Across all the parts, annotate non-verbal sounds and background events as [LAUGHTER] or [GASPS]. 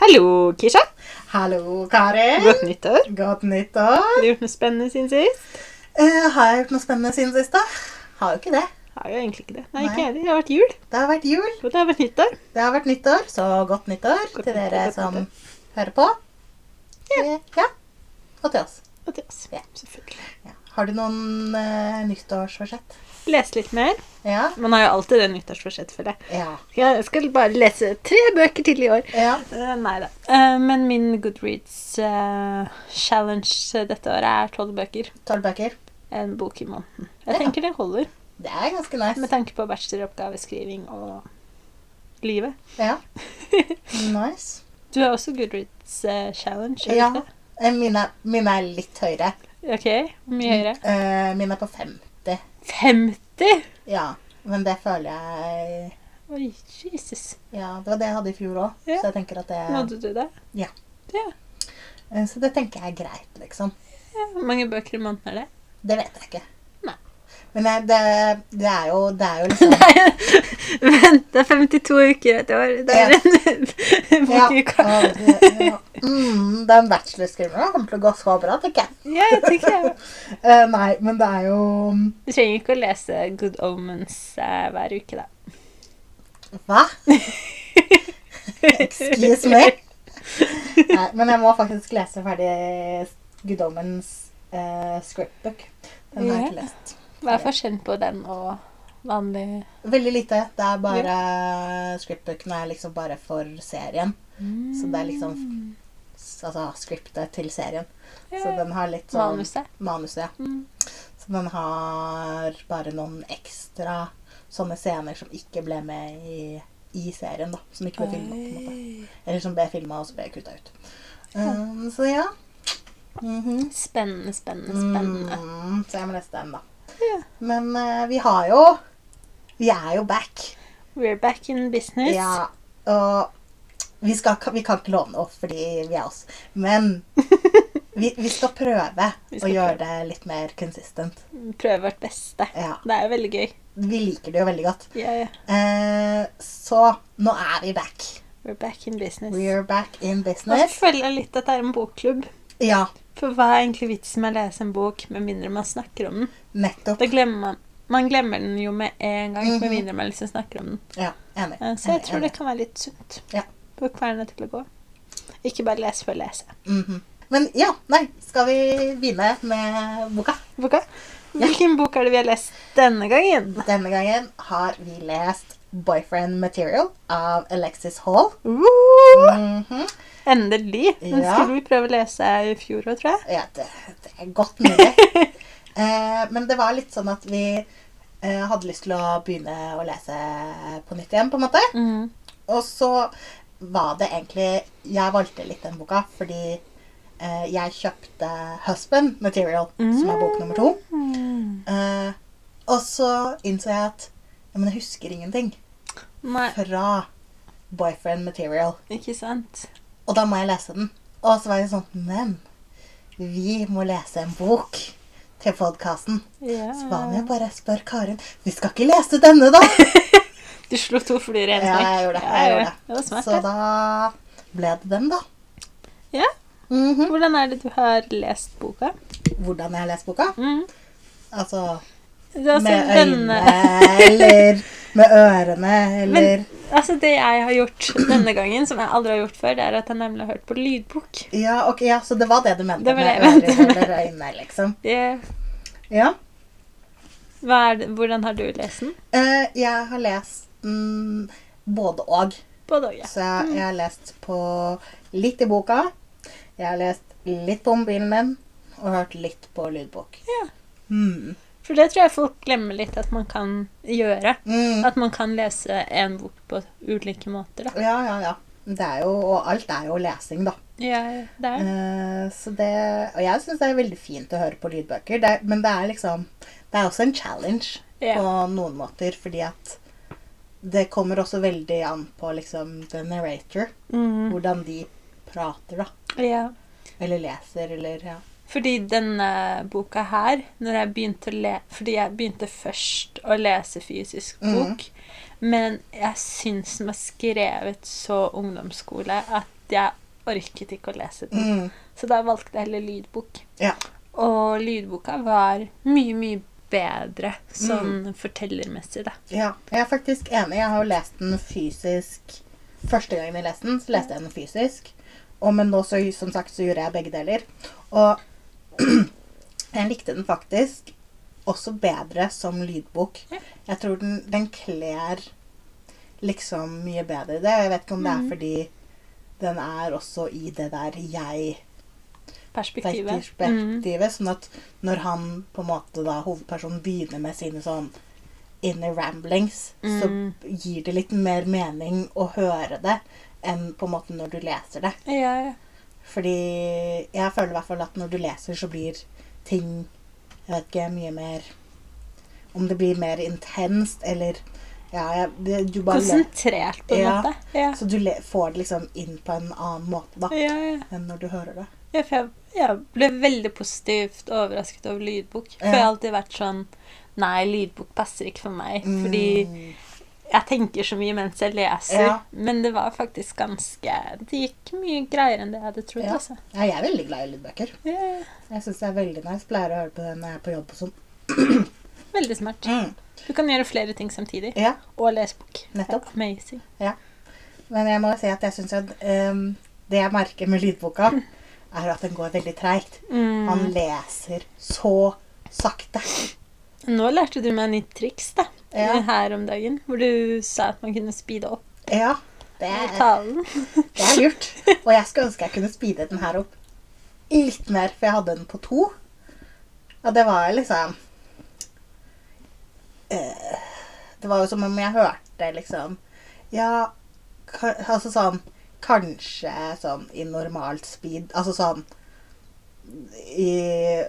Hallo, Kisha. Hallo, Kari. Godt nyttår. Godt nyttår. Har du gjort noe spennende siden sist? Uh, har jeg gjort noe spennende siden sist, da? Har jo ikke det. Har jo egentlig ikke det. Nei, ikke jeg. Det har vært jul. Det har vært jul. Og det har vært nyttår. Det har vært nyttår, så godt nyttår Godt til dere nyttår, som nyttår. hører på. Ja. Ja. Og til oss. Og til oss. Ja. Selvfølgelig. Ja. Har du noen uh, nyttårsforsett? Lese litt mer. Ja. Man har jo alltid det nyttårsforsett, føler jeg. Ja. Jeg skal bare lese tre bøker til i år. ja. Uh, nei da. Uh, men min Goodreads eh, challenge dette året er tolv bøker. Tolv bøker. En bok i måneden. Jeg tenker det holder. Det er ganske nice. Med tanke på bacheloroppgaveskriving og livet. Ja. [LAUGHS] Nice. Du har også Goodreads uh, challenge, gjør Ja. det? Eh, Mine, mine er litt høyere. Ok, hvor mye høyere? Uh, mine er på 50. 50? Ja. Men det føler jeg Oi, Jesus. Ja, det var det jeg hadde i fjor òg. Ja. Så jeg tenker at det Nådde du det? Ja. Ja. Så det tenker jeg er greit, liksom. ja. Hvor mange bøker i måneden er det? Det vet jeg ikke. Men det, det er jo Det er jo [LAUGHS] liksom Vent, det er 52 uker et år. Det er en [LAUGHS] bok ja, ja. Mm, Den bachelorskrivingen kommer til å gå så bra, tenker jeg. Ja, jeg tenker jeg. [LAUGHS] Eh, nei, men det er jo Du trenger ikke å lese Good Omens uh, hver uke, da. Hva? Excuse me? Nei, men jeg må faktisk lese ferdig Good Omens uh, scriptbook. Den har jeg ikke lest. Hva er forskjellen på den og vanlig Veldig lite. Det er bare Scriptbookene er liksom bare for serien. Så det er liksom Altså scriptet til serien. Så den har litt sånn Manuset? Manuset, ja. Mm. Så den har bare noen ekstra sånne scener som ikke ble med i, i serien, da. Som ikke ble filma, på en måte. Eller som ble filma, og så ble kutta ut. Um, så ja. Mhm. Spennende, spennende, spennende. Mm, så jeg må lese den, da. Ja. Men uh, vi har jo Vi er jo back. We're back in business. Ja, og vi, skal, vi kan ikke love noe fordi vi er oss. Men [LAUGHS] vi, vi skal prøve Vi å gjøre prøve. det litt mer consistent. Prøve vårt beste. Ja. Det er jo veldig gøy. Vi liker det jo veldig godt. Ja, ja. Eh, så nå er vi back. We're back in business. We're back in Og så business. føler jeg litt at det er en bokklubb. Ja, For hva er egentlig vitsen med å lese en bok med mindre man snakker om den? Nettopp. Glemmer man Man glemmer den jo med en gang, med Mhm. mindre man liksom snakker om den. Ja, enig. Eh, Så jeg Enig, tror det kan være litt sunt. Ja. Få kverna til å gå. Ikke bare lese for å lese. Mhm. Men ja, nei, skal vi begynne med boka? Boka? Hvilken bok er det vi har lest denne gangen? Denne gangen har vi lest Boyfriend Material av Alexis Hall. Uh, Mhm. endelig! Den Ja. skulle vi prøve å lese i fjor òg, tror jeg. Ja, det, det er godt mulig. [LAUGHS] eh, men det var litt sånn at vi eh, hadde lyst til å begynne å lese på nytt igjen, på en måte. Mm. Og så var det egentlig Jeg valgte litt den boka fordi eh, jeg kjøpte Husband Material, som er bok nummer to. Mm. Eh, og så innså jeg at ja, men jeg husker ingenting Nei, fra Boyfriend Material. ikke sant? Og da må jeg lese den. Og så var jeg sånn Men vi må lese en bok til podkasten. Yeah. Så hva om jeg bare spør Karin Vi skal ikke lese denne, da! [LAUGHS] Du slo to fluer i en Ja, jeg gjorde det. Jeg gjorde det. Det var smart, Så da ble det den, da. Ja. Mhm. Hvordan er det du har lest boka? Hvordan jeg har lest boka? Mm. Altså altså med øynene, eller [LAUGHS] med ørene, eller Men altså, det jeg har gjort denne gangen, som jeg aldri har gjort før, det er at jeg nemlig har hørt på lydbok. ja, ok, ja, så det var det du mente Det var det mente. ører øyne, liksom. Yeah. [LAUGHS] Ja. det, hvordan har du lest den? Uh, jeg har lest mm, både og. Både og, ja. Så jeg, jeg har lest på litt i boka. Jeg har lest litt på mobilen min, og hørt litt på lydbok. Ja. Mm. For det tror jeg folk glemmer litt at man kan gjøre. Mm. At man kan lese en bok på ulike måter, da. Ja, ja, ja. Det er jo, og alt er jo lesing, da. Ja, det er Uh, så det, og jeg syns det er veldig fint å høre på lydbøker, det, men det er liksom Det er også en challenge Ja. på noen måter, fordi at det kommer også veldig an på liksom the narrator. Mm. Hvordan de prater, da. Ja. Eller leser, eller ja. Fordi denne boka her, når jeg begynte å le Fordi jeg begynte først å lese fysisk bok. bok, men jeg syns den var skrevet så ungdomsskole at jeg orket ikke å lese den. Mm. Så da valgte jeg heller lydbok. Ja. Og lydboka var mye, mye bedre sånn Mm. fortellermessig, da. ja. Jeg er faktisk enig. Jeg har jo lest den fysisk Første gangen jeg leste den, så leste jeg den fysisk. Og men nå, så, som sagt, så gjorde jeg begge deler. Og jeg likte den faktisk også bedre som lydbok. Jeg tror den, den kler liksom mye bedre det. Jeg vet ikke om det er Mhm. fordi den er også i det der jeg Perspektivet. Mm. perspektivet. Sånn at når han på en måte da, hovedpersonen begynner med sine sånn inner ramblings, Mm. så gir det litt mer mening å høre det enn på en måte når du leser det. Ja, ja. Fordi jeg føler i hvert fall at når du leser, så blir ting Jeg vet ikke, mye mer Om det blir mer intenst, eller Ja, jeg, det, du bare Konsentrert, på en Ja. måte. Ja. Så du får det liksom inn på en annen måte, da, Ja, ja. enn når du hører det. Ja, for jeg, jeg ble veldig positivt overrasket over lydbok. For jeg har alltid vært sånn Nei, lydbok passer ikke for meg. Fordi Mm. Jeg tenker så mye mens jeg leser. Ja. Men det var faktisk ganske Det gikk mye greiere enn det jeg hadde trodd. Ja. Altså. Ja, jeg er veldig glad i lydbøker. Ja, ja. Jeg syns det er veldig nice. Pleier å høre på det når jeg er på jobb og sånn. [CLEARS THROAT] Veldig smart. Mm. Du kan gjøre flere ting samtidig. Ja, Og lese bok. Nettopp. Amazing. men jeg må si at jeg syns at um, det jeg merker med lydboka, [LAUGHS] er at den går veldig treigt. Man Mm. leser så sakte. Nå lærte du meg nytt triks da, Ja. her om dagen, hvor du sa at man kunne speede opp Ja, det er, det er lurt. Og jeg skulle ønske jeg kunne speede den her opp litt mer, for jeg hadde den på to. Og det var liksom eh, Det var jo som om jeg hørte liksom Ja, altså sånn Kanskje sånn i normalt speed. Altså sånn i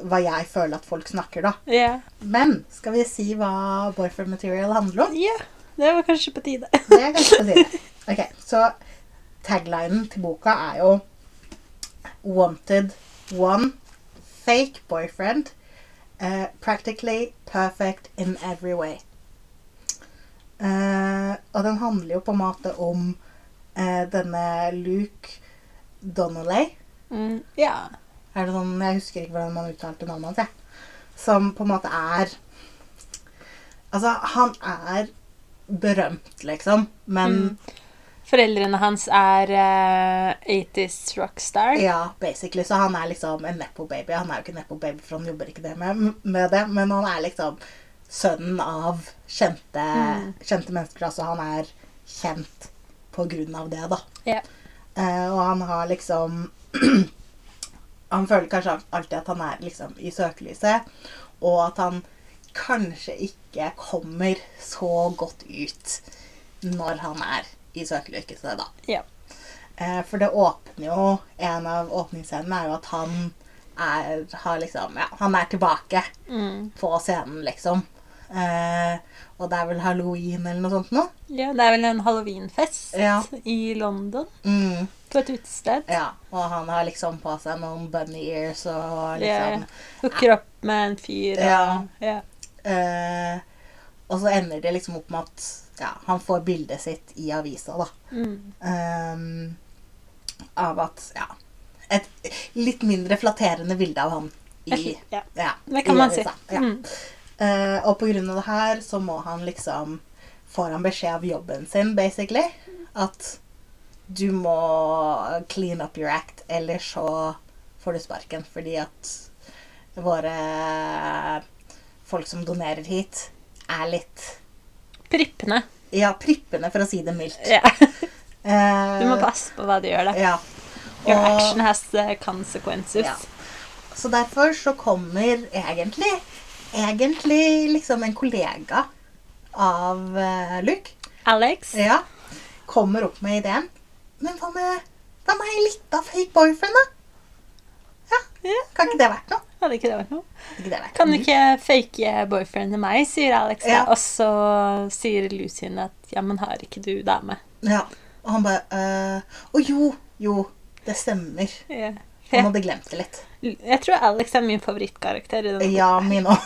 hva jeg føler at folk snakker, da. Yeah. Men skal vi si hva boyfriend material handler om? ja, det var kanskje på tide. Det er kanskje på tide. [LAUGHS] Ok, så taglinen til boka er jo Wanted one fake boyfriend. uh, practically perfect in every way. Uh, og den handler jo på en måte om uh, denne Luke Donnelly. Mm, ja. Er det sånn, Jeg husker ikke hvordan man uttalte navnet hans. jeg. Som på en måte er Altså, han er berømt, liksom. Men Mm. Foreldrene hans er uh, 80s rockstar. Ja, basically. Så han er liksom en nepo baby. Han er jo ikke nepo baby, for han jobber ikke det med, med det, men han er liksom sønnen av kjente, Mm. kjente mennesker. Altså han er kjent på grunn av det, da. Yeah. Uh, og han har liksom [CLEARS THROAT] Han føler kanskje alltid at han er liksom i søkelyset, og at han kanskje ikke kommer så godt ut når han er i søkelyset, da. Ja. Eh, for det åpner jo En av åpningsscenene er jo at han er, har liksom, ja, han er tilbake Mm. på scenen, liksom. Eh, og det er vel halloween eller noe sånt nå? ja, det er vel en halloweenfest Ja. i London. Mm, På et utested. ja. Og han har liksom på seg noen bunny ears og liksom Hooker opp med en fyr. Og, Ja. ja. Uh, Og så ender det liksom opp med at ja, han får bildet sitt i avisa, da. Mm. Um, av at Ja. Et litt mindre flatterende bilde av han i ja. ja, Det kan man si. Ja. Mm. Eh, og av det her så må han liksom Får han beskjed av jobben sin, basically, at du må clean up your act, ellers så får du sparken. Fordi at våre folk som donerer hit, er litt Prippende. Ja, prippende, for å si det mildt. Ja. [LAUGHS] Eh, Du må passe på hva du gjør, da. Ja. Your action has uh, consequences. Ja. Så derfor så kommer egentlig Egentlig liksom en kollega av uh, Luke Alex? ja, kommer opp med ideen. Men hva med, hva med ei lita fake boyfriend, da? Ja, Ja. Kan ikke det vært noe? Hadde ikke det vært noe? Ikke det, vært Kan du ikke fake boyfriend til meg, sier Alex. Ja. Og så sier Lucien at ja, men har ikke du dame? Ja. Og han bare eh, Å jo, jo. Det stemmer. Ja. Han hadde glemt det litt. Jeg tror Alex er min favorittkarakter i denne Ja, min [LAUGHS] òg.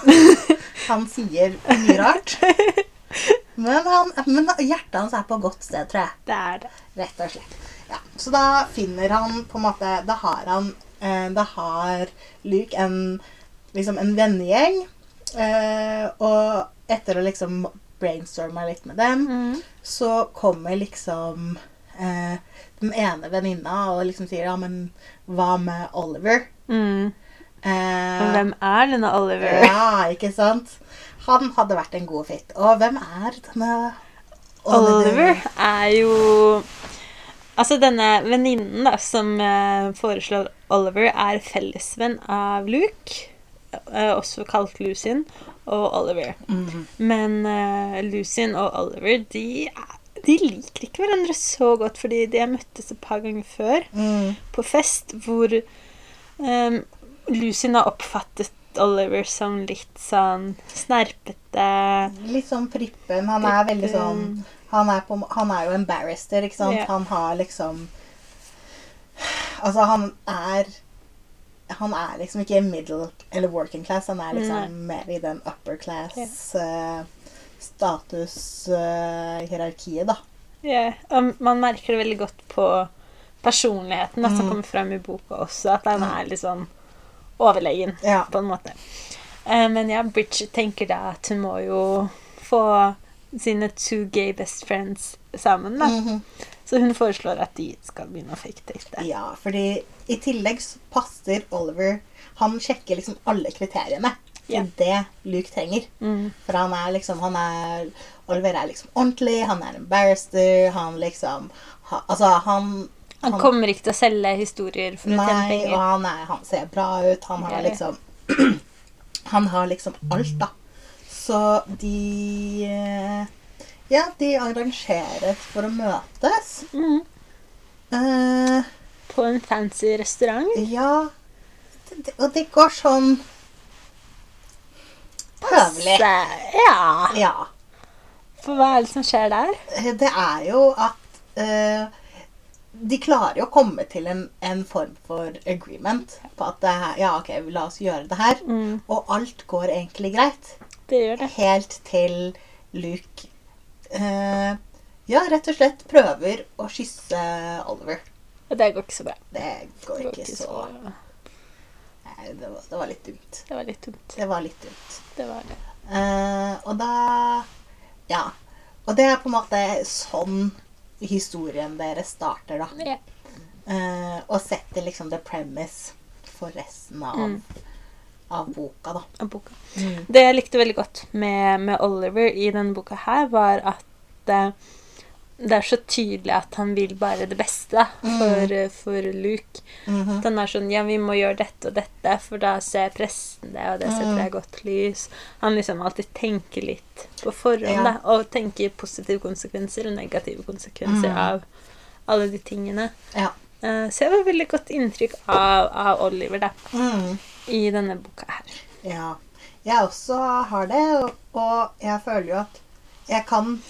Han sier mye rart. Men, han, men hjertet hans er på godt sted, tror jeg. Det er det. Rett og slett. Ja, så da finner han på en måte Da har han eh, Da har Luke en liksom en vennegjeng. Eh, og etter å liksom brainstorme litt med dem, Mm. så kommer liksom eh, den ene venninna og liksom sier ja, men hva med Oliver? Mm. Eh, Og hvem er denne Oliver? Ja, ikke sant? Han hadde vært en god fit. Og hvem er denne Oliver Oliver er jo Altså, denne venninnen som eh, foreslår Oliver, er fellesvenn av Luke, eh, også kalt Lucien, og Oliver. Mhm. Men eh, Lucien og Oliver, de, er- de liker ikke hverandre så godt, fordi de har møttes et par ganger før Mm. på fest, hvor um, Lucien har oppfattet Oliver som litt sånn snerpete. Litt sånn prippen. Han er veldig sånn han er, på, han er jo en barrister, ikke sant? Ja. Han har liksom Altså, han er Han er liksom ikke middle eller working class. Han er liksom mer i den upper class eh, status-hierarkiet, da. Ja, og man merker det veldig godt på personligheten da, som Mm. kommer frem i boka også, at den er litt sånn overlegen, Ja. på en måte. Eh, men ja, Bridget tenker da at hun må jo få sine two gay best friends sammen, da. Mhm. Så hun foreslår at de skal begynne å fake date. Ja, fordi i tillegg så passer Oliver Han sjekker liksom alle kriteriene. Det er det Luke trenger. Mm. For han er liksom han er, Oliver er liksom ordentlig, han er en barrister, han liksom ha, Altså, han Han kommer ikke til å selge historier for å tjene Nei, og han, er, han ser bra ut. Han har liksom [CLEARS THROAT] Han har liksom alt, da. Så de Ja, de arrangeres for å møtes. Mm. Uh, På en fancy restaurant. ja Og det går sånn Høvelig. Ja. Ja. For hva er det som skjer der? Det er jo at uh, de klarer jo å komme til en, en form for agreement på at det er, ja, ok, la oss gjøre det her. Mm. Og alt går egentlig greit. Det gjør det. Helt til Luke uh, ja, rett og slett prøver å kysse Oliver. Og det går ikke så bra. Det går Det går ikke så Nei, det var, det var litt dumt. Det var litt dumt. Det var litt dumt. Det var det. Uh, og da Ja. Og det er på en måte sånn historien deres starter, da. Ja. Uh, og setter liksom the premise for resten av, Mm. av boka, da. Av boka. Det jeg likte veldig godt med, med Oliver i denne boka her, var at eh, det er så tydelig at han vil bare det beste for, mm. for Luke. Mhm. At han er sånn Ja, vi må gjøre dette og dette, for da ser pressen det, og det setter jeg godt lys. Han liksom alltid tenker litt på forhånd, Ja. da, og tenker positive konsekvenser og negative konsekvenser Mm. av alle de tingene. Ja. Eh, Så jeg har veldig godt inntrykk av, av Oliver da, Mm. i denne boka her. Ja. Jeg også har det, og, og jeg føler jo at jeg kan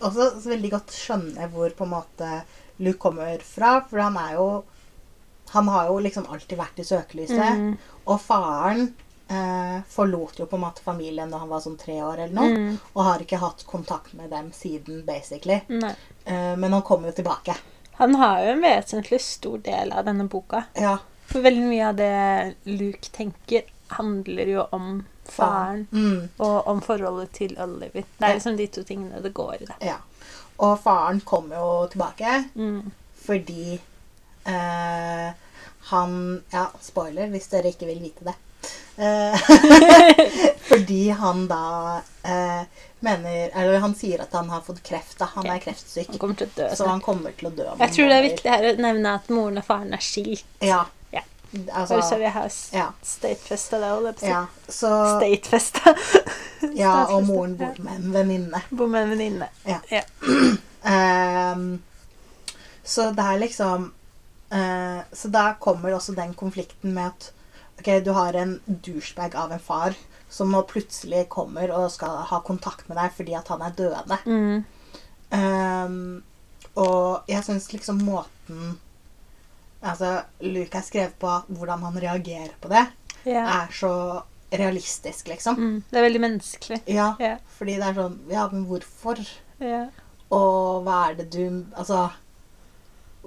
også veldig godt skjønne hvor på en måte Luke kommer fra, for han er jo Han har jo liksom alltid vært i søkelyset. Mm. Og faren eh, forlot jo på en måte familien da han var sånn tre år eller noe, Mm. og har ikke hatt kontakt med dem siden, basically. Eh, men han kommer jo tilbake. Han har jo en vesentlig stor del av denne boka. Ja. For veldig mye av det Luke tenker, handler jo om faren. Mm. Og om forholdet til Oliver. Det er liksom de to tingene det går i. Ja. Og faren kommer jo tilbake Mm. fordi eh, han Ja, spoiler hvis dere ikke vil vite det. Eh, [LAUGHS] fordi han da eh, mener Eller han sier at han har fått kreft. da. Han er kreftsyk. Han kommer til å dø. Så han kommer til å dø. Jeg tror det er viktig her å nevne at moren og faren er skilt. Ja. Altså, Bare så vi har ja. statefesta det. si. ja. Så Statefesta. [LAUGHS] Ja, og moren bor med en venninne. Bor med en venninne. Ja. Ja. Um, [CLEARS THROAT] så det er liksom uh, Så da kommer også den konflikten med at Ok, du har en douchebag av en far som nå plutselig kommer og skal ha kontakt med deg fordi at han er døende. Mm. Um, og jeg syns liksom måten Altså, Luke er skrevet på hvordan han reagerer på det, yeah. er så realistisk, liksom. Mm. Det er veldig menneskelig. Ja, yeah. fordi det er sånn Ja, men hvorfor? Ja. Og hva er det du Altså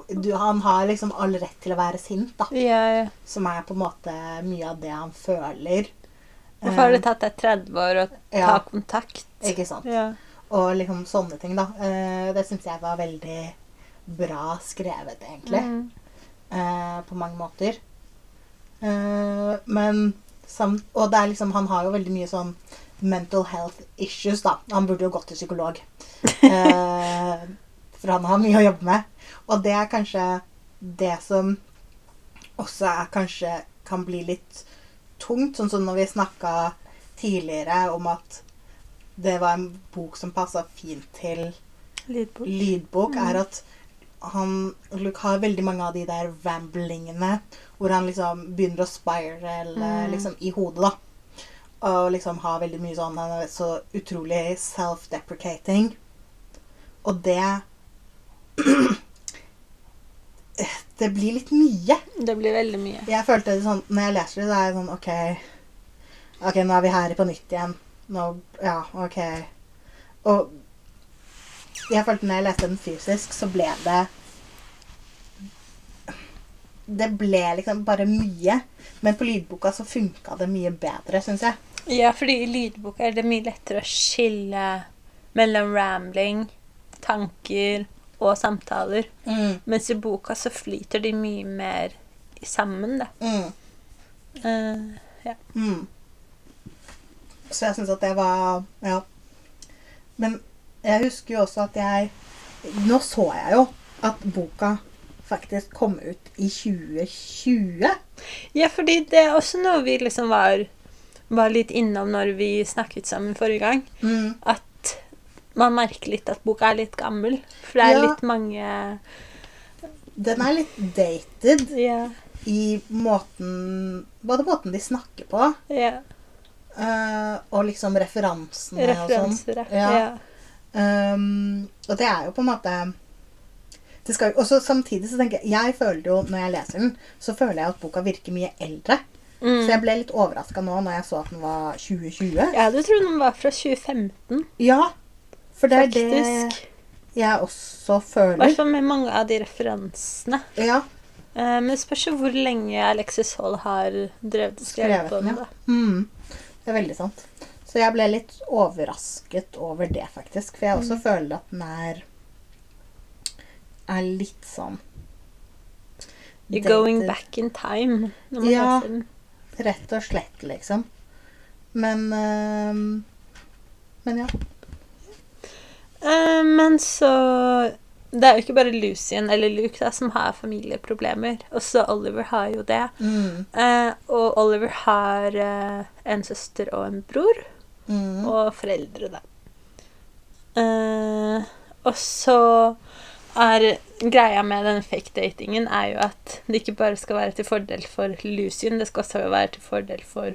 du, Han har liksom all rett til å være sint, da. Ja. Som er på en måte mye av det han føler. Hvorfor har det tatt deg 30 år å ta Ja. kontakt? Eh, Ikke sant? Ja. Og liksom sånne ting, da. Eh, det syns jeg var veldig bra skrevet, egentlig. Mm. Eh, på mange måter. Eh, men sam Og det er liksom Han har jo veldig mye sånn mental health issues, da. Han burde jo gått til psykolog. Eh, for han har mye å jobbe med. Og det er kanskje det som også er kanskje kan bli litt tungt. Sånn som når vi snakka tidligere om at det var en bok som passa fint til Lydbok. lydbok, Mm. er at han Luke har veldig mange av de der ramblingene hvor han liksom begynner å spirale Mm. liksom, i hodet, da. Og liksom har veldig mye sånn Han er så utrolig self-deprecating. Og det [CLEARS THROAT] Det blir litt mye. Det blir veldig mye. Jeg følte det sånn Når jeg leser det, så er jeg sånn OK. Ok, nå er vi her på nytt igjen. Nå Ja, OK. Og jeg følte når jeg leste den fysisk, så ble det Det ble liksom bare mye. Men på lydboka så funka det mye bedre, syns jeg. Ja, fordi i lydboka er det mye lettere å skille mellom rambling, tanker og samtaler. Mm. Mens i boka så flyter de mye mer sammen, da. Mm. Eh, Mm. Så jeg syns at det var Ja. Men jeg husker jo også at jeg Nå så jeg jo at boka faktisk kom ut i 2020. ja, fordi det er også noe vi liksom var, var litt innom når vi snakket sammen forrige gang. Mm. At man merker litt at boka er litt gammel. For det er Ja. litt mange Den er litt dated Ja. i måten Både måten de snakker på, ja eh, og liksom referansene og sånn. referanser. Ja. Ja. Um, og det er jo på en måte det skal, jo- Og så samtidig så tenker jeg Jeg føler jo, når jeg leser den, så føler jeg at boka virker mye eldre. Mm. Så jeg ble litt overraska nå når jeg så at den var 2020. Jeg hadde trodd den var fra 2015, Ja, for det er det jeg også I hvert føler. fall med mange av de referansene. Ja, Uh, men det spørs jo hvor lenge Alexis Hall har drevet og skrevet på den, ja. Mm, det er veldig sant. Så jeg ble litt overrasket over det, faktisk. For jeg også Mm. føler at den er er litt sånn You're going back in time Ja. Rett og slett, liksom. Men ehm, Men ja. Uh, men så Det er jo ikke bare Lucien eller Luke da, som har familieproblemer. Også Oliver har jo det. Mm, Eh, og Oliver har eh, en søster og en bror. Mm, Og foreldre, da. Eh, og så er greia med den fake datingen er jo at det ikke bare skal være til fordel for Lucien, det skal også være til fordel for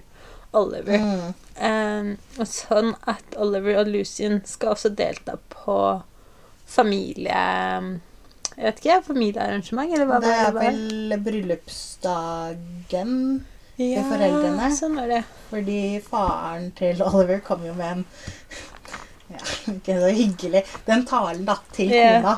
Oliver. mm. Eh, og sånn at Oliver og Lucien skal også delta på familie... Jeg vet ikke, familiearrangement, eller hva Det er var vel bryllupsdagen Ja, foreldrene. Sånn var det. Fordi faren til Oliver kom jo med en [LAUGHS] ja, Ikke så hyggelig Den talen da til kona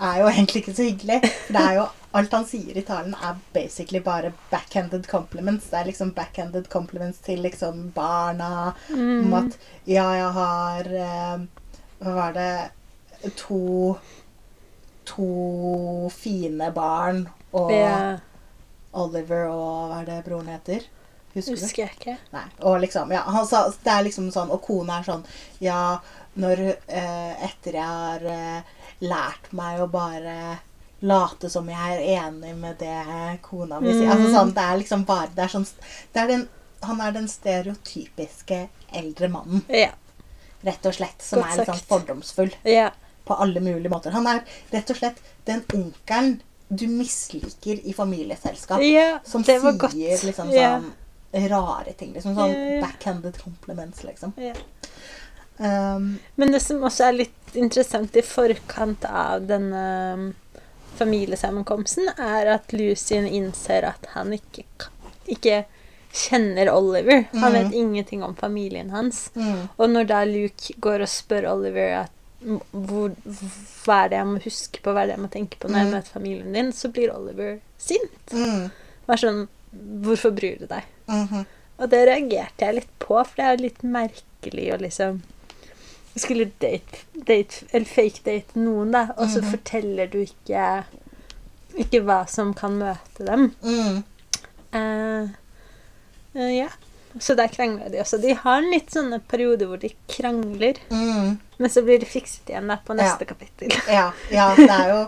er jo egentlig ikke så hyggelig. For det er jo Alt han sier i talen, er basically bare backhanded compliments. Det er liksom backhanded compliments til liksom barna. Om Mm. at ja, jeg har eh, Hva var det To To fine barn. Og Ja, Oliver og hva er det broren heter? Husker du? husker jeg ikke. Nei. Og liksom, ja, han sa, det er liksom sånn, og kona er sånn Ja, når eh, Etter jeg har eh, lært meg å bare late som jeg er enig med det kona mi sier. Altså Mm. sånn, det er liksom bare Det er sånn det er den, Han er den stereotypiske eldre mannen, Ja. rett og slett, som Godt er litt sånn fordomsfull ja. på alle mulige måter. Han er rett og slett den onkelen du misliker i familieselskap. Ja, Som det var sier godt. liksom sånn rare ting. Liksom sånn ja. backhanded compliments, liksom. Ja. Um, Men det som også er litt interessant i forkant av denne um, familiesammenkomsten, er at Lucien innser at han ikke, ikke kjenner Oliver. Han Mhm. vet ingenting om familien hans. mm, Og når da Luke går og spør Oliver at hvor, hva er det jeg må huske på, hva er det jeg må tenke på når jeg Mhm. møter familien din, så blir Oliver sint. mm, Var sånn Hvorfor bryr du deg? mhm. Og det reagerte jeg litt på, for det er jo litt merkelig å liksom skulle date, date eller fake date noen, da, og så Mhm. forteller du ikke ikke hva som kan møte dem. Mm, Uh, uh, ja. Så der krangler de også. De har litt sånne perioder hvor de krangler, mm. men så blir det fikset igjen da på neste Ja. kapittel. [LAUGHS] Ja, ja, det er jo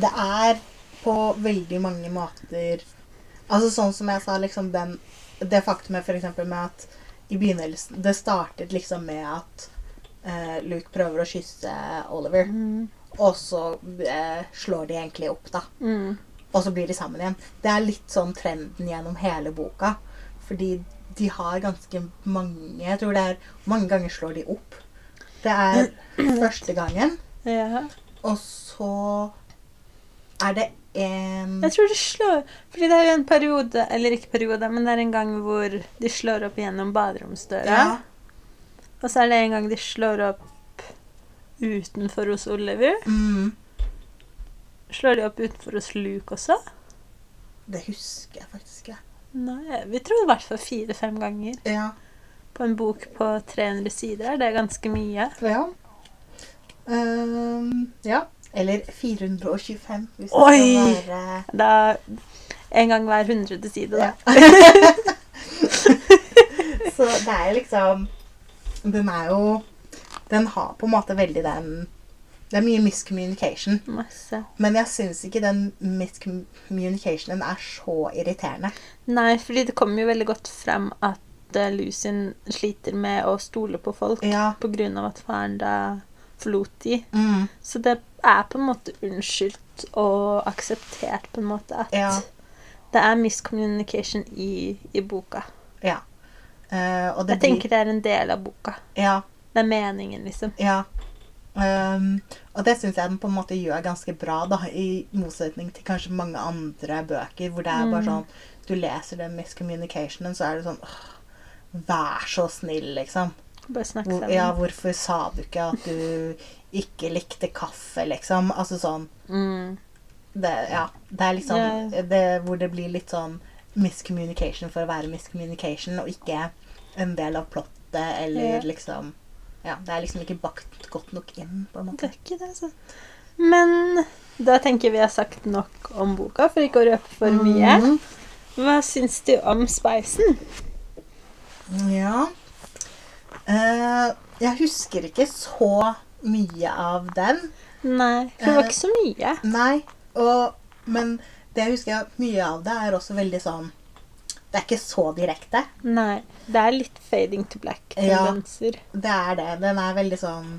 Det er på veldig mange måter Altså sånn som jeg sa, liksom den Det faktumet eksempel med at i begynnelsen Det startet liksom med at eh, Luke prøver å kysse Oliver, Mm. og så eh, slår de egentlig opp, da. Mm. Og så blir de sammen igjen. Det er litt sånn trenden gjennom hele boka. Fordi de har ganske mange Jeg tror det er Mange ganger slår de opp. Det er [CLEARS THROAT] første gangen. Ja. Og så er det en Jeg tror de slår Fordi det er jo en periode, eller ikke periode, men det er en gang hvor de slår opp gjennom baderomsdøra. Ja. Og så er det en gang de slår opp utenfor hos Oliver. Mm, Slår de opp utenfor hos Luke også? det husker jeg faktisk ikke. Nei, vi tror i hvert fall fire-fem ganger. Ja. På en bok på 300 sider er det ganske mye. Ja. Um, ja. Eller 425, hvis det Oi! skal være Da En gang hver hundrede side, da. Ja. [LAUGHS] Så det er liksom Den er jo Den har på en måte veldig den Det er mye miscommunication. Masse. Men jeg syns ikke den miscommunicationen er så irriterende. Nei, fordi det kommer jo veldig godt frem at Lucy Lucien sliter med å stole på folk Ja. av at faren da forlot de. Mm. Så det er på en måte unnskyldt og akseptert på en måte at Ja. det er miscommunication i, i boka. Ja. Uh, Jeg tenker det er en del av boka. Ja. Det er meningen, liksom. Ja. Um, og det syns jeg den på en måte gjør ganske bra, da, i motsetning til kanskje mange andre bøker, hvor det er bare Mm. sånn Du leser den miscommunicationen, så er det sånn åh, Vær så snill, liksom. Bare snakk sammen. ja, hvorfor sa du ikke at du ikke likte kaffe, liksom? Altså sånn Mm. Det, ja, det er liksom yeah. det, Hvor det blir litt sånn miscommunication for å være miscommunication, og ikke en del av plottet, eller yeah. liksom Ja, det er liksom ikke bakt godt nok inn, på en måte. Det er ikke det, altså. Men da tenker vi har sagt nok om boka, for ikke å røpe for mye. Mm. Hva syns du om Spicen? Ja. uh, jeg husker ikke så mye av den. Nei, for det var Eh, ikke så mye. Nei. Og, men det jeg husker mye av det, er også veldig sånn Det er ikke så direkte. Nei. Det er litt fading to black-tendenser. Det er det. Den er veldig sånn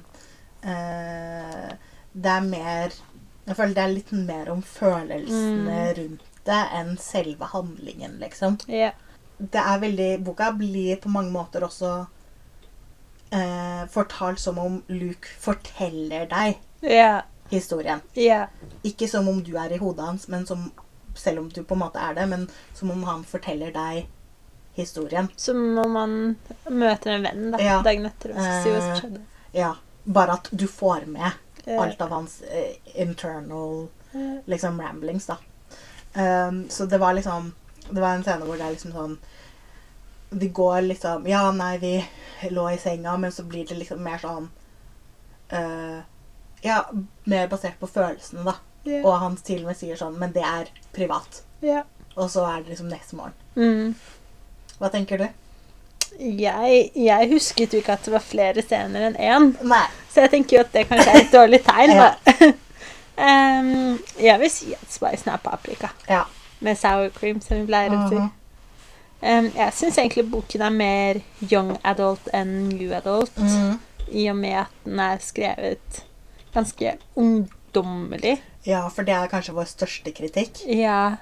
uh, Det er mer Jeg føler det er litt mer om følelsene Mm. rundt det enn selve handlingen, liksom. Yeah. Det er veldig Boka blir på mange måter også uh, fortalt som om Luke forteller deg yeah. historien. Yeah. Ikke som om du er i hodet hans, men som selv om du på en måte er det, men som om han forteller deg historien. Som om man møter en venn da, Ja. dagen etter og sier hva som Eh, skjedde. Ja, Bare at du får med Ja. alt av hans eh, internal liksom ramblings, da. Um, så det var liksom Det var en scene hvor det er liksom sånn De går liksom Ja, nei, vi lå i senga, men så blir det liksom mer sånn uh, Ja, mer basert på følelsene, da. Ja. Og han til og med sier sånn Men det er privat. Yeah. Og så er det liksom neste morgen. Mm. Hva tenker du? Jeg, jeg husket jo ikke at det var flere scener enn én, Nei. så jeg tenker jo at det kanskje er et dårlig tegn. Ja. um, [LAUGHS] jeg vil si at spicen er paprika Ja. med sour cream, som vi pleier å si. Mhm. Jeg syns egentlig boken er mer young adult enn new adult, Mhm. i og med at den er skrevet ganske ungdommelig. Ja, for det er kanskje vår største kritikk. Ja.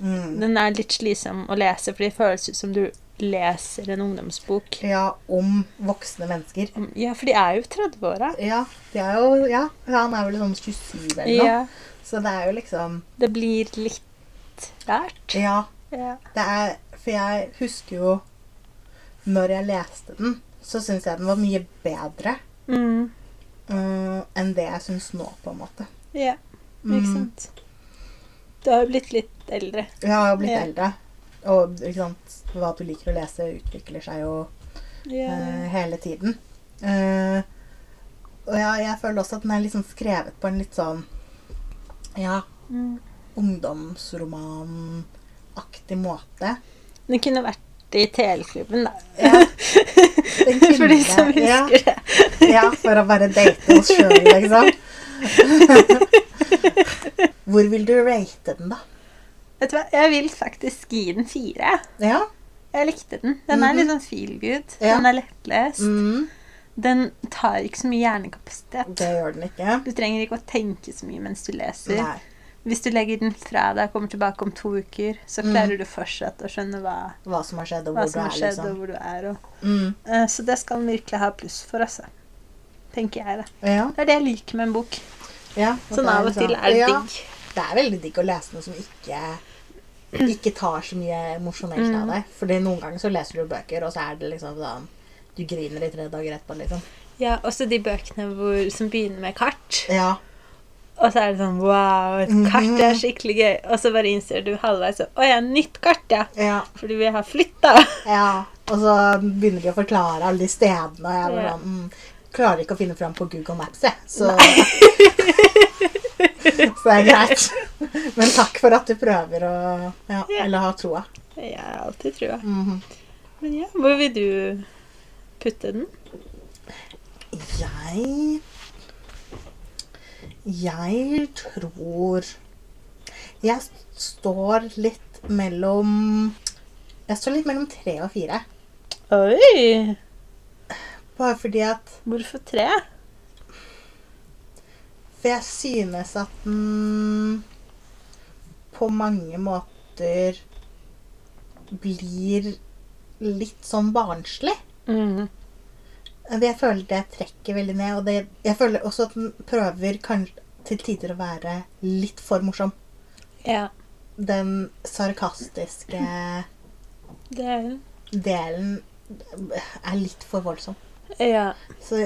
Mm. Den er litt slitsom å lese, for det føles ut som du leser en ungdomsbok. Ja, om voksne mennesker. Ja, for de er jo 30-åra. Ja, de er jo Ja, han er vel sånn 27 eller noe. Ja. Så det er jo liksom Det blir litt rart. Ja. Ja. Det er For jeg husker jo Når jeg leste den, så syns jeg den var mye bedre Mm. eh, enn det jeg syns nå, på en måte. ja. Mm. Ikke sant. Du har jo blitt litt eldre. Ja, Jeg har blitt Ja. eldre. Og sant, hva du liker å lese, utvikler seg jo Ja. uh, hele tiden. Uh, og jeg, jeg føler også at den er liksom skrevet på en litt sånn ja, Mm. ungdomsromanaktig måte. Den kunne vært i TL-klubben, da. Ja, [LAUGHS] kunne For de som det. Ja. husker det. Ja, for å bare date oss sjøl, liksom. [LAUGHS] [LAUGHS] Hvor vil du rate den, da? Vet du hva, jeg vil faktisk gi den fire. Ja. Jeg likte den. Den er Mhm. litt sånn feel good. Ja. Den er lettlest. Mm, Den tar ikke så mye hjernekapasitet. det gjør den ikke. Du trenger ikke å tenke så mye mens du leser. Nei. Hvis du legger den fra deg og kommer tilbake om to uker, så Mm. klarer du fortsatt å skjønne hva, Hva som har skjedd, og hvor du er, skjedd, og liksom. hvor du er. Og, Mm. Eh, så det skal den virkelig ha pluss for, altså. Tenker jeg da. Ja. Det er det jeg liker med en bok. Ja. Sånn av og liksom- til er det ja, digg. Det er veldig digg å lese noe som ikke ikke tar så mye emosjonelt av Mm. deg. Fordi noen ganger så leser du bøker, og så er det liksom sånn Du griner i tre dager etterpå, liksom. Ja, også de bøkene hvor, som begynner med kart. Ja. Og så er det sånn Wow, et Mhm. kart er skikkelig gøy. Og så bare innser du halvveis så, Å ja, nytt kart, ja. Ja. Fordi vi har flytta. ja. Og så begynner de å forklare alle de stedene, og jeg bare Ja. sånn mm, Klarer ikke å finne fram på Google Maps, jeg. Så, [LAUGHS] så det er greit. [LAUGHS] Men takk for at du prøver å Ja, Ja. eller ha troa. Jeg har alltid trua. Mhm. Men ja, hvor vil du putte den? Jeg Jeg tror Jeg står litt mellom Jeg står litt mellom tre og fire. Oi! Bare fordi at Hvorfor tre? For jeg synes at den på mange måter blir litt sånn barnslig. Mm. Jeg føler det trekker veldig ned. Og det, jeg føler også at den prøver kanskje til tider å være litt for morsom. Ja, Den sarkastiske det delen er litt for voldsom. Ja. Så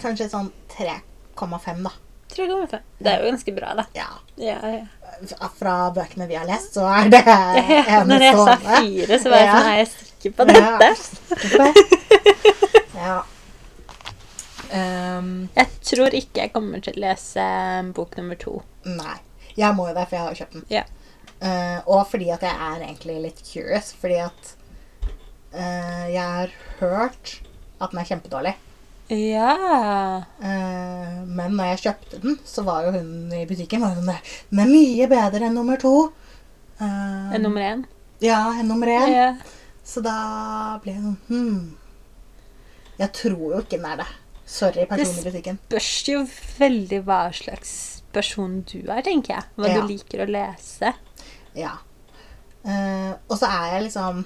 kanskje sånn 3,5, da. 3,5. Det er jo ganske bra, da. Ja. Ja, ja. Fra bøkene vi har lest, så er det [LAUGHS] Når jeg sa fire, så var jeg sånn Er jeg sikker på dette? [LAUGHS] Ja. Um, Jeg tror ikke jeg kommer til å lese bok nummer to. nei. Jeg må jo det, for jeg har jo kjøpt den. Ja. Uh, og fordi at jeg er egentlig litt curious. Fordi at uh, jeg har hørt at den er kjempedårlig. Ja. Uh, men når jeg kjøpte den, så var jo hun i butikken var sånn Den er mye bedre enn nummer to. Uh, enn nummer én? Ja, enn nummer én. Ja. Så da ble jeg sånn hmm. Jeg tror jo ikke den er det. Sorry, personen i butikken. Spørs jo veldig hva slags person du er, tenker jeg. Hva Ja. du liker å lese. Ja. Uh, og så er jeg liksom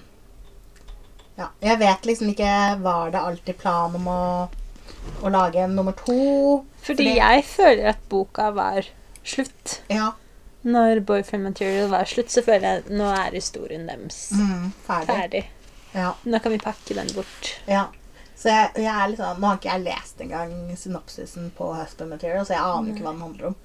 Ja, jeg vet liksom ikke Var det alltid plan om å, å lage en nummer to? Fordi jeg føler at boka var slutt. Ja. Når Boyfriend Material var slutt, så føler jeg at nå er historien deres Mm, ferdig. ferdig. Ja. Nå kan vi pakke den bort. ja. Så jeg, jeg er sånn Nå har ikke jeg lest engang synopsisen på Husband Material, så jeg aner ikke hva den handler om.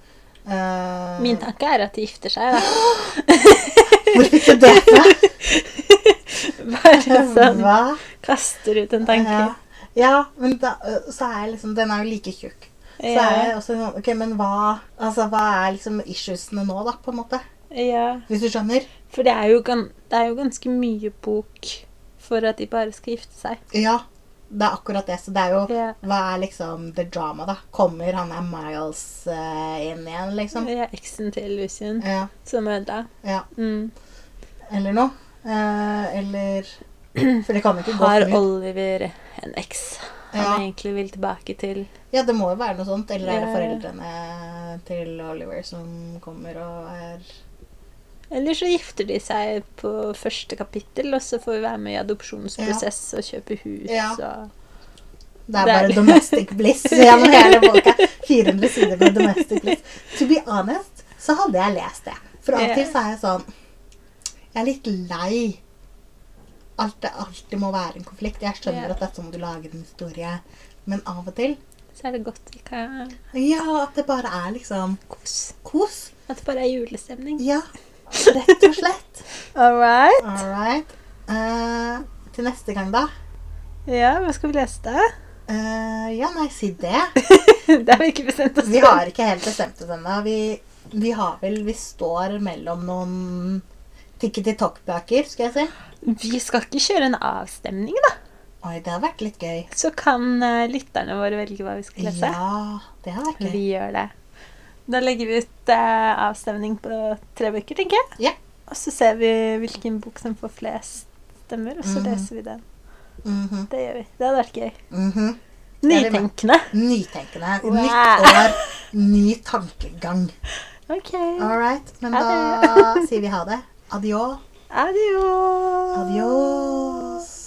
Uh, Min tanke er at de gifter seg, da. [GASPS] Hvor fikk du det fra? [LAUGHS] [LAUGHS] Bare sånn Hva? kaster ut en tanke. Ja. ja, men da, så er liksom Den er jo like tjukk. Så Ja. er jeg også sånn Ok, men hva Altså, hva er liksom issuesene nå, da, på en måte? ja. Hvis du skjønner? For det er, jo det er jo ganske mye bok for at de bare skal gifte seg. Ja, det er akkurat det. Så det er jo Ja. Hva er liksom the drama, da? Kommer han er Miles uh, inn igjen, liksom? Ja, Eksen til Lucien. Ja. som ødela. ja. Mm. Eller noe. Eh, eller [CLEARS THROAT] For det kan ikke gå Har. Oliver en eks han Ja. egentlig vil tilbake til? Ja, det må jo være noe sånt. Eller er det foreldrene til Oliver som kommer og er Eller så gifter de seg på første kapittel, og så får vi være med i adopsjonsprosess og kjøpe hus Ja. og Det Det er- bare domestic bliss [LAUGHS] gjennom hele boka. 400 sider med domestic bliss. To be honest, så hadde jeg lest det. For av og til så er jeg sånn Jeg er litt lei alt det alltid må være en konflikt. Jeg skjønner Ja. at det er sånn du lager en historie, men av og til Så er det godt vi kan Ja, at det bare er liksom Kos. kos. At det bare er julestemning. Ja, rett og slett. [LAUGHS] All right. All right. Uh, til neste gang, da. Ja, hva skal vi lese da? Uh, ja, nei, si det. [LAUGHS] det har vi ikke bestemt oss Vi har ikke helt bestemt oss ennå. Vi, vi har vel Vi står mellom noen tikketi-tokk-bøker, skal jeg si. Vi skal ikke kjøre en avstemning, da. Oi, det har vært litt gøy. Så kan uh, lytterne våre velge hva vi skal lese. Ja, det har vært gøy. Vi gjør det. Da legger vi ut uh, avstemning på tre bøker, tenker jeg. Ja. Og så ser vi hvilken bok som får flest stemmer, og så Mhm. leser vi den. Mhm, Det gjør vi. Det hadde vært gøy. Mm -hmm. Nytenkende. Nytenkende. Wow. Nytt år, ny tankegang. OK. All right. Men da sier vi ha det. Adiós. Adiós. Adiós.